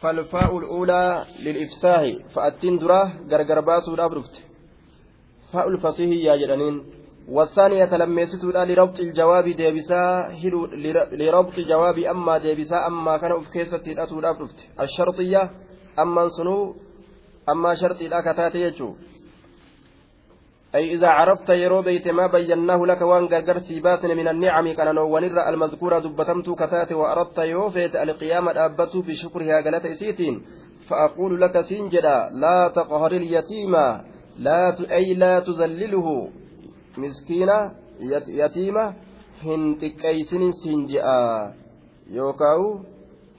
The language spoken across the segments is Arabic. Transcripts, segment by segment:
فالفاء الأولى للإفساح فأتين دراه غرغر باسو دابرفت فاء الفصيح يا جرانين والثانية لميستو لربط الجواب ديبسا لربط الجواب أما ديبسا أما كان في كيسة الأتو دابرفت الشرطية أما سنو أما شرطي لا يجو. أي إذا عرفت يرو بيت ما بيناه لك وان غرغر سيباتن من النعم كان ونر المذكورة دبتمت كتات وأردت يوفيت القيامة أبت بشكرها قالت إسيتين. فأقول لك سنجدا لا تقهر اليتيم. لا. أي لا تذلله. مسكينة يتيمة هن تكيسن سنجا يوكاو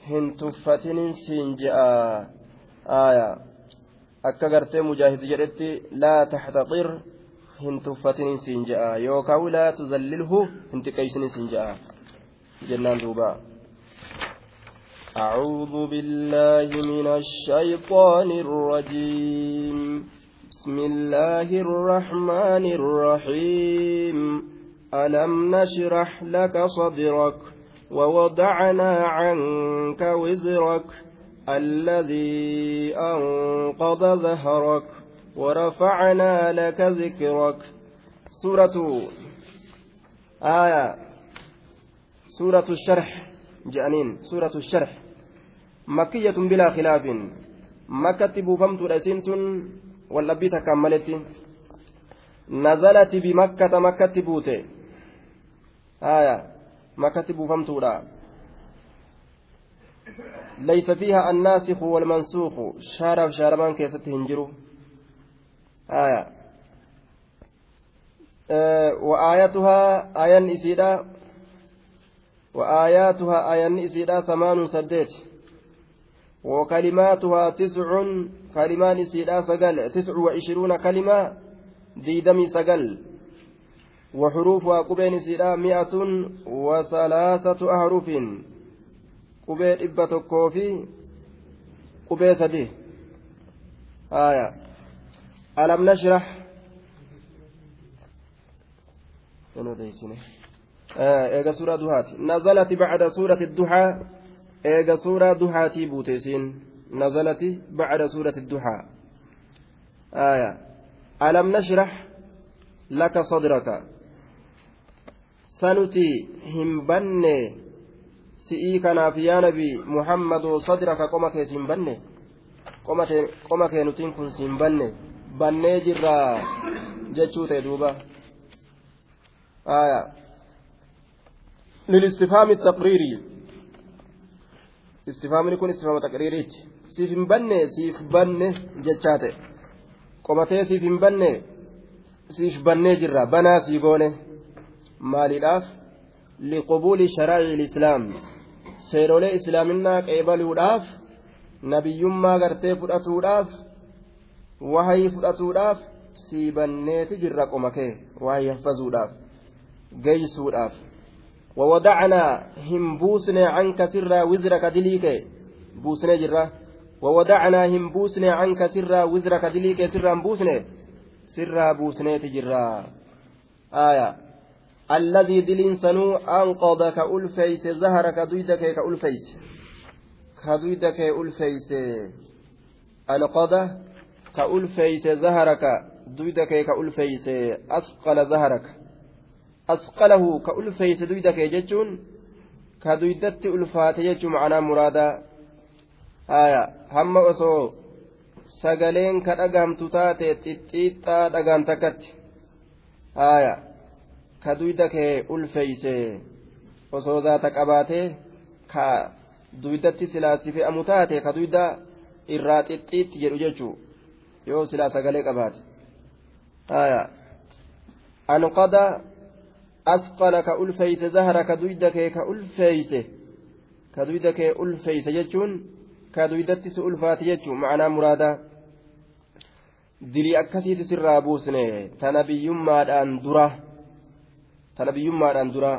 هن تفتن سنجا آية akka gartee mujaahid jedhetti laa hin tuffatinin siin je'a yookaan laa tuzallilhu hin xiqqeessinin siin je'a jennaan. أعوذ بالله من الشيطان الرجيم بسم الله الرحمن الرحيم ألم نشرح لك صدرك ووضعنا عنك وزرك الذي أنقض ظهرك ورفعنا لك ذكرك. سورة آية. سورة الشرح. جانين. سورة الشرح. مكية بلا خلاف. مكة بوفمت رسنت واللبي تكملت نزلت بمكة. مكة بوتي آية. مكة بوفمت ليس فيها الناسخ والمنسوخ. شارف شارمان كيست هنجرو آية. آه وآياتها آيان إسيدا. وآياتها آيان إسيدا ثمان سديت. وكلماتها تسع كلمان إسيدا سقل. تسع وعشرون كلمة ديدمي سقل. وحروفها قبين إسيدا مئة وثلاثة أحرف. qubee dhibba tokkoo fi qubee sadii nazalati bacda suurati duhaa eega suuraa duhaatii buute isiin nazalati bacda suurati duhaa aya alam nashrah laka sadraka sanuti hin banne si'ii kanaaf yaa nabi muhammadu sadraka qoma kee siin banne qoma kee nutiin kun siin banne bannee jirraa jechuu ta'e duuba آية للاستفهام التقريري استفهام يكون استفهام تقريري سيف بني سيف بني جتشاتي قمتي سيف بني سيف بني جرا بنا سيقوني مالي لاف لقبول شرائع الإسلام seerolee islaaminaa qeebaluudhaaf nabiyyummaa gartee fudhatuudhaaf wahayii fudhatuudhaaf siibanneeti jirra qoma kee wahayii hafazuudhaaf geeysuudhaaf ووضعنا هم بوسنا عنك سرا وزرك دليك بوسنا جرا ووضعنا هم بوسنا عنك سرا وزرك دليك سرا بوسنا سرا بوسنا تجرا آية الذي دلين سنو أنقض كألفيس ظهر كدويدك كألفيس كدويدك ka ulfeeyse zaharaka duyda kee ka ulfeeyse asqala zaharaka. Asqalahu ka ulfeeyse duyda kee jechuun ka duydatti ulfaate jechuu macanaa muraadaa haya hamma osoo sagaleen ka dhagahamtu taate xixxiixxaa dhagaan takkatti. Haya ka duyda kee ulfeeyse osoo zaata qabaatee ka duydatti silaa si fe'amu taate ka duyda irraa xixxiitti jedhu jechuudha. Yoo silaa sagalee qabaate haya anqada asqala ka ulfeeyse zahara ka duyda kee ka ulfeeyse ka duyda kee ulfeeyse jechuun ka duydatti si ulfaate jechuu macnaa muraadaa dilii akkasiiti sirraa buusne tana biyyummaadhaan dura tana biyyummaadhaan dura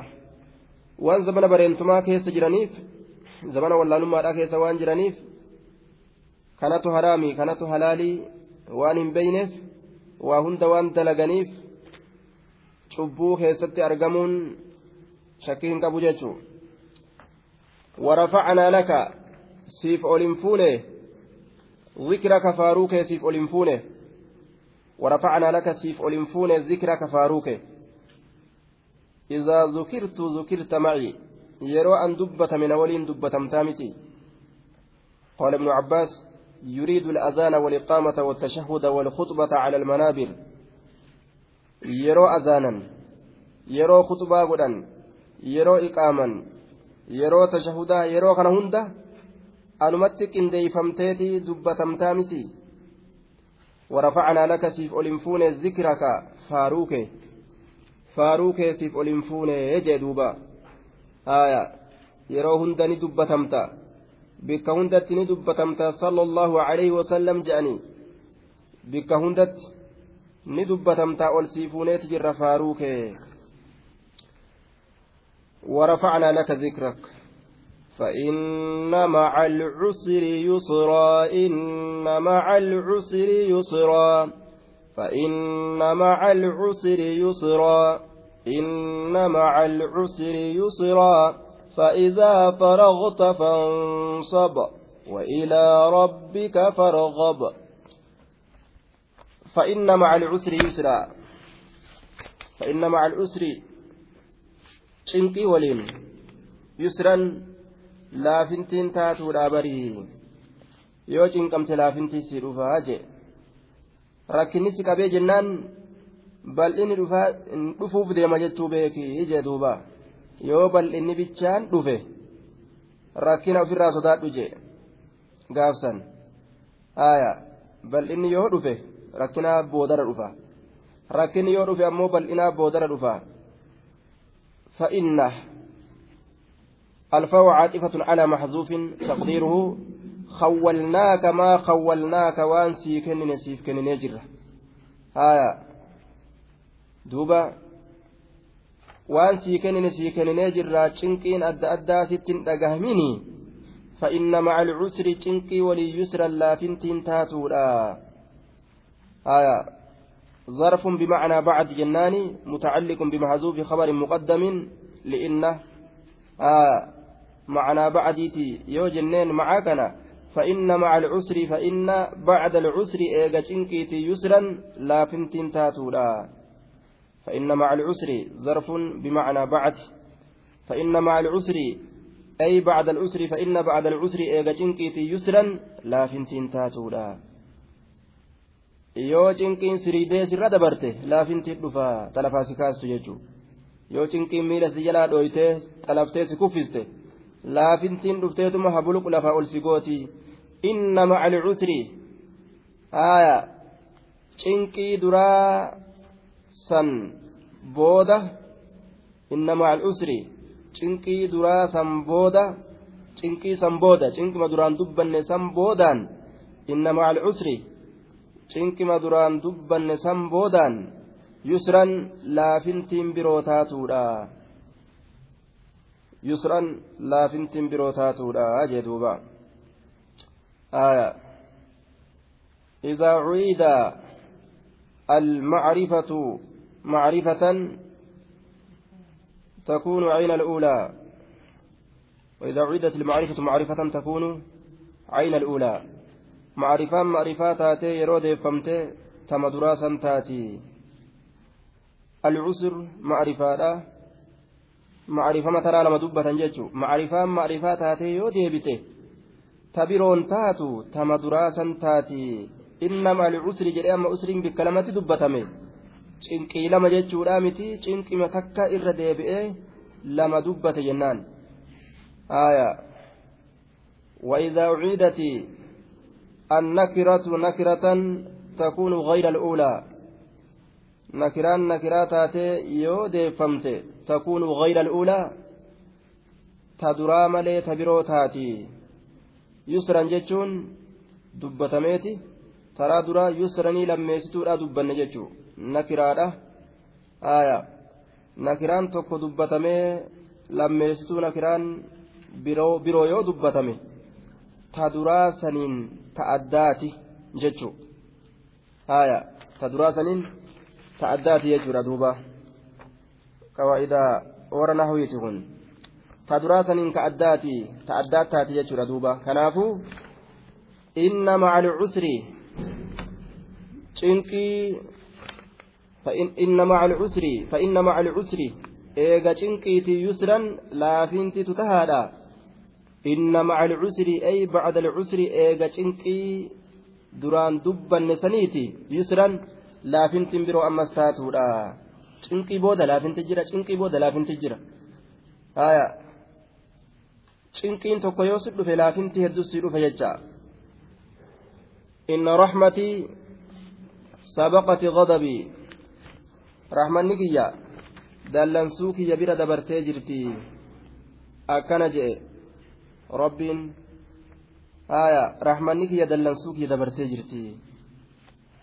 waan zamana bareentumaa keessa jiraniif zamana wallaalummaadhaa keessa waan jiraniif kanatu haraami kanatu halaalii waan hin beyneef waa hunda waan dalaganiif cubbuu keessatti argamuun shakkii hin qabu jechuu warafacnaa laka siif ol hin fuune zikraka faaruu kee siif ol hin fuune ورفعنا لك سيف أولنفون ذكرك فاروك إذا ذكرت ذكرت معي يرو أن دبة من أولين دبة تامتي قال ابن عباس يريد الأذان والإقامة والتشهد والخطبة على المنابر. يرو أذانا يرو خطبة قدن يرو إقاما يرو تشهدا يرو كان هندا أنمت قنديفمتيتي دبتمتا متي ورفعنا لك سيف أولنفون ذكرك فاروك. فاروك سيف أولنفون يجي دوبا آية يرو هندني دبتمتا. Bikka hundatti ni dubbatamta sallallahu alayhi wasallam je'anii bikka hundatti ni dubbatamta ol siifuuneeti jirra faaruu kee ورفعنا لك ذكرك فإن مع العسر يسرا إن مع العسر يسرا فإن مع العسر يسرا إن مع العسر يسرا فإذا فرغت فانصب وإلى ربك فارغب. فإن مع العسر يسرا. فإن مع العسر شنكي يسرا لا فنتين تاتو لا بري يو شنكم تلا فنتي جي فاجي ركني سكابي جنان بل إن رفا إن رفوف ديما جتو بيكي جدوبا yoo bal'inni bichaan dhufe rakkina ofirraa sodaadhu jee gaafsan haaya bal'inni yoo dhufe rakkina boodara dhufa rakkinni yoo dhufe ammoo bal'inaa boodara dhufa. فإن الفاء عاطفة على محذوف تقديره خولناك ما خولناك وان سيكن سيفكن نجر آية دوبا waan sii kennine sii kenninee jirraa cinqiin adda addaa sittin dhagahamini فإن مع العسر cinqii walii yusran laafintiin taatuudha. ظرف بمعنى بعد جناني متعلق بمحذوف خبر مقدم لإنه آه معنى بعديتي يو جنين معاكنا فإن مع العسر فإن بعد العسر إيجا جنكيتي يسرا لا فنتين تاتولا فإن مع العسر ظرف بمعنى بعد فإن مع العسر أي بعد العسر فإن بعد العسر إيجا جنكيتي يسرا لا فنتين تاتولا siriidee sirra dabarte laafinti dhufa xalafaa si kaastu jechuudha yoo cinqiin miila si jalaa dhooytee xalaftee si kuffiste laafintiin dhufteetuma habuluqu lafaa ol si gooti inna macal cusri haaya cinqii duraa san booda inna macal cusri cinqii duraa san booda cinqii san booda cinqima duraan dubbanne san boodaan inna macal cusri cinqima duraan dubbanne san boodaan yusran laafintiin biroo taatuudha yusran laafintiin biroo taatuudha jee duuba إذا عيد المعرفة معرفة تكون عين الأولى وإذا عيدت المعرفة معرفة تكون عين الأولى taatee yeroo deeffamtee tama duraa san taati alcusur macrifaadha macrifama taraa lama dubbatan jechu macrifaan macrifaa taatee yoo deebite ta biroon taatu tama duraa san taati innama alcusri jedhee amma cinqii lama jechuudha miti. Cinqima takka irra deebi'ee lama dubbate jennaan. وإذا أعيدت النكرة نكرة تكون غير الأولى نكران نكرات يو ديفمت تكون غير الأولى تدرى ملي تبرو تاتي يسرا جتشون دبتميتي ترى درا يسرني لميستورا دبن جتشو نكرادة آية nakiraan tokko dubbatamee lammeessituu nakiraan biroo yoo dubbatame ta duraa saniin ta addaati jechuu haya ta duraa saniin ta addaati jechuudha duuba qawaa'idaa warra nahwiiti kun ta duraa saniin ka addaati ta addaataati jechuudha duuba kanaafuu inna maca alcusri cinqii inna maca alcusri fa inna maca alcusri eega cinqiitii yusran laafintitu tahaadha inna maca alcusri ay bacda alcusri eega cinqii duraan dubbanne saniiti yusran laafintiin biroo ammas taatuudha cinqii booda laafinti jira cinqii booda laafinti jira haya cinqiin tokko yoo si dhufe laafinti hedduu si dhufe jecha inna raxmatii sabaqati ghadabii rahmanni kiyya dallansuu kiyya bira dabartee jirti akkana je'e rabbiin haya rahmanni kiyya dallansuu kiyya dabartee jirti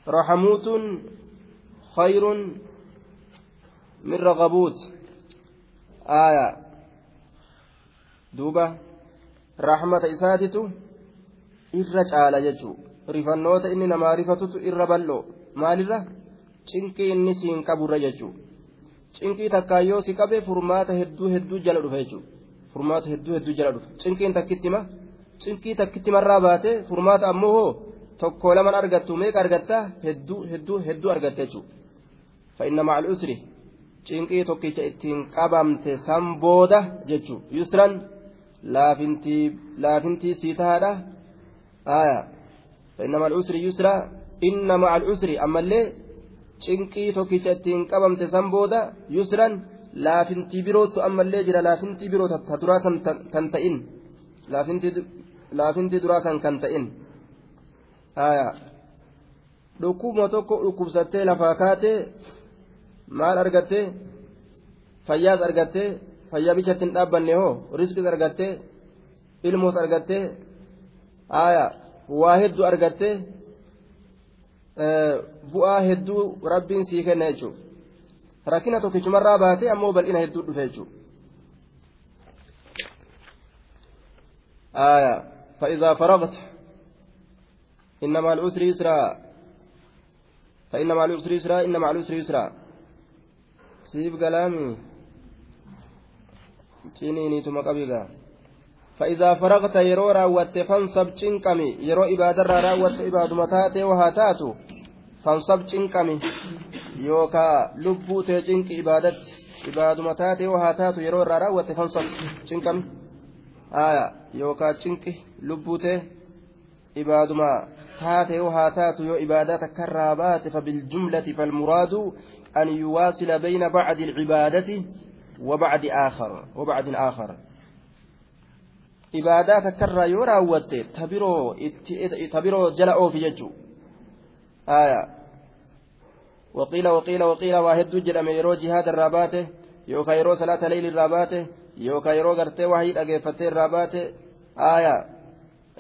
rahamuutun khayrun min ragabuut haya duuba rahmata isaatitu irra caala jechuu rifannoota inni namaa rifatutu irra bal'oo maalirra cinqii inni siin qaburra jechuudha. Cinqii takkaan yoo si qabe furmaata hedduu hedduu jala dhufa jechuudha. Furmaata hedduu hedduu jala dhufa cinqiin takkittima cinqii takkittimarraa baate furmaata ammoo hoo? Tokko laman argattu meeqa argatta? Hedduu hedduu hedduu argatte jechuudha. Fa'inna macal usri cinqii tokkicha ittiin qabamte san booda jechuudha. Yusran laafintii sii tahaadha. Fa'inna macal usri yusra. Inna macal usri ammallee. Cinqii tokkicha ittiin qabamte san booda yusran laafintii birootu ammallee jira laafintii biroo ta duraa kan ta'in laafintii duraa san kan ta'in dhukkubuma tokko dhukkubsattee lafaa kaatee maal argattee fayyaas argattee fayyaa bichatti hin dhaabbanne hoo riskis argattee ilmoos argattee waa hedduu argattee. Bu'aa hedduu rabbiin sii kenna jechuudha rakkina tokkichumarraa baatee ammoo bal'ina hedduu dhufe jechuudha. فإذا فرغت إن مع العسر يسرا فإن مع العسر يسرا إن مع العسر يسرا سيب كلامي تنيني ثم قبيلا فإذا فرغت يرو راوت فانصب تنكمي يرو إبادة راوت إباد متاتي وهاتاتو فانصب تنكمي يوكا لبو تنك إبادت إباد متاتي وهاتاتو يرو راوت فانصب تنكمي آية يوكا تنك لبو إباد ما تاتي وهاتاتو يو إبادات كرابات فبالجملة فالمراد أن يواصل بين بعد العبادة وبعد آخر وبعد آخر. Ibaadaa takkarraa yoo raawwatte tabiroo jala oofi jechuu aya waqiila waqiila waqiila waa hedduu jedhame yeroo jihaada irraa baate yookaan yeroo salaata leeyli irraa baate yookaan yeroo gartee wahii dhageeffattee irraa baate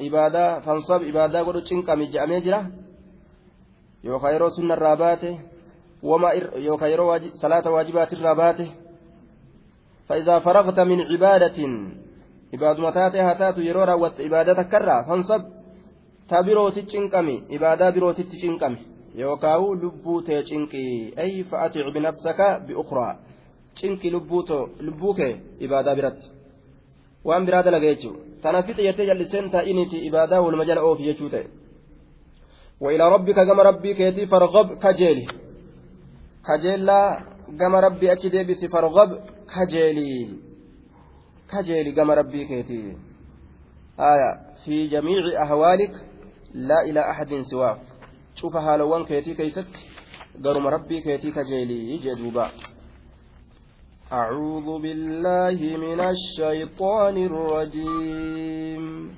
ibaadaa fansab ibaadaa godhu cinqami jedhamee jira yookaan yeroo sunna irraa baate wama yookaan yeroo salaata waajibaati irraa baate فإذا فرغت من عبادة ibaaduma taatee haa taatu yeroo raawwatte ibaada takkarraa fansab ta birooti cinqami ibaadaa birootitti cinqami yookaawu lubbuu tee cinqii ay fa'atic binafsaka biukraa cinqi lubbuu kee ibaadaa biratti waan biraa dalaga jechuu tana fixe jettee jalliseen taa'iniiti ibaadaa waluma jala oofi jechuu ta'e وإلى ربك كما ربي كيتي فرغب كجيلي كجيلا كما ربي أكيد بس فرغب كجيلي rabbii keetii aya fi jamiici ahwaalik laa ilaa axadin siwaak cufa haalawwan keetii keeysatti garuma rabbii keetii kajeelii jee duuba أعوذ بالله من الشيطان الرجيم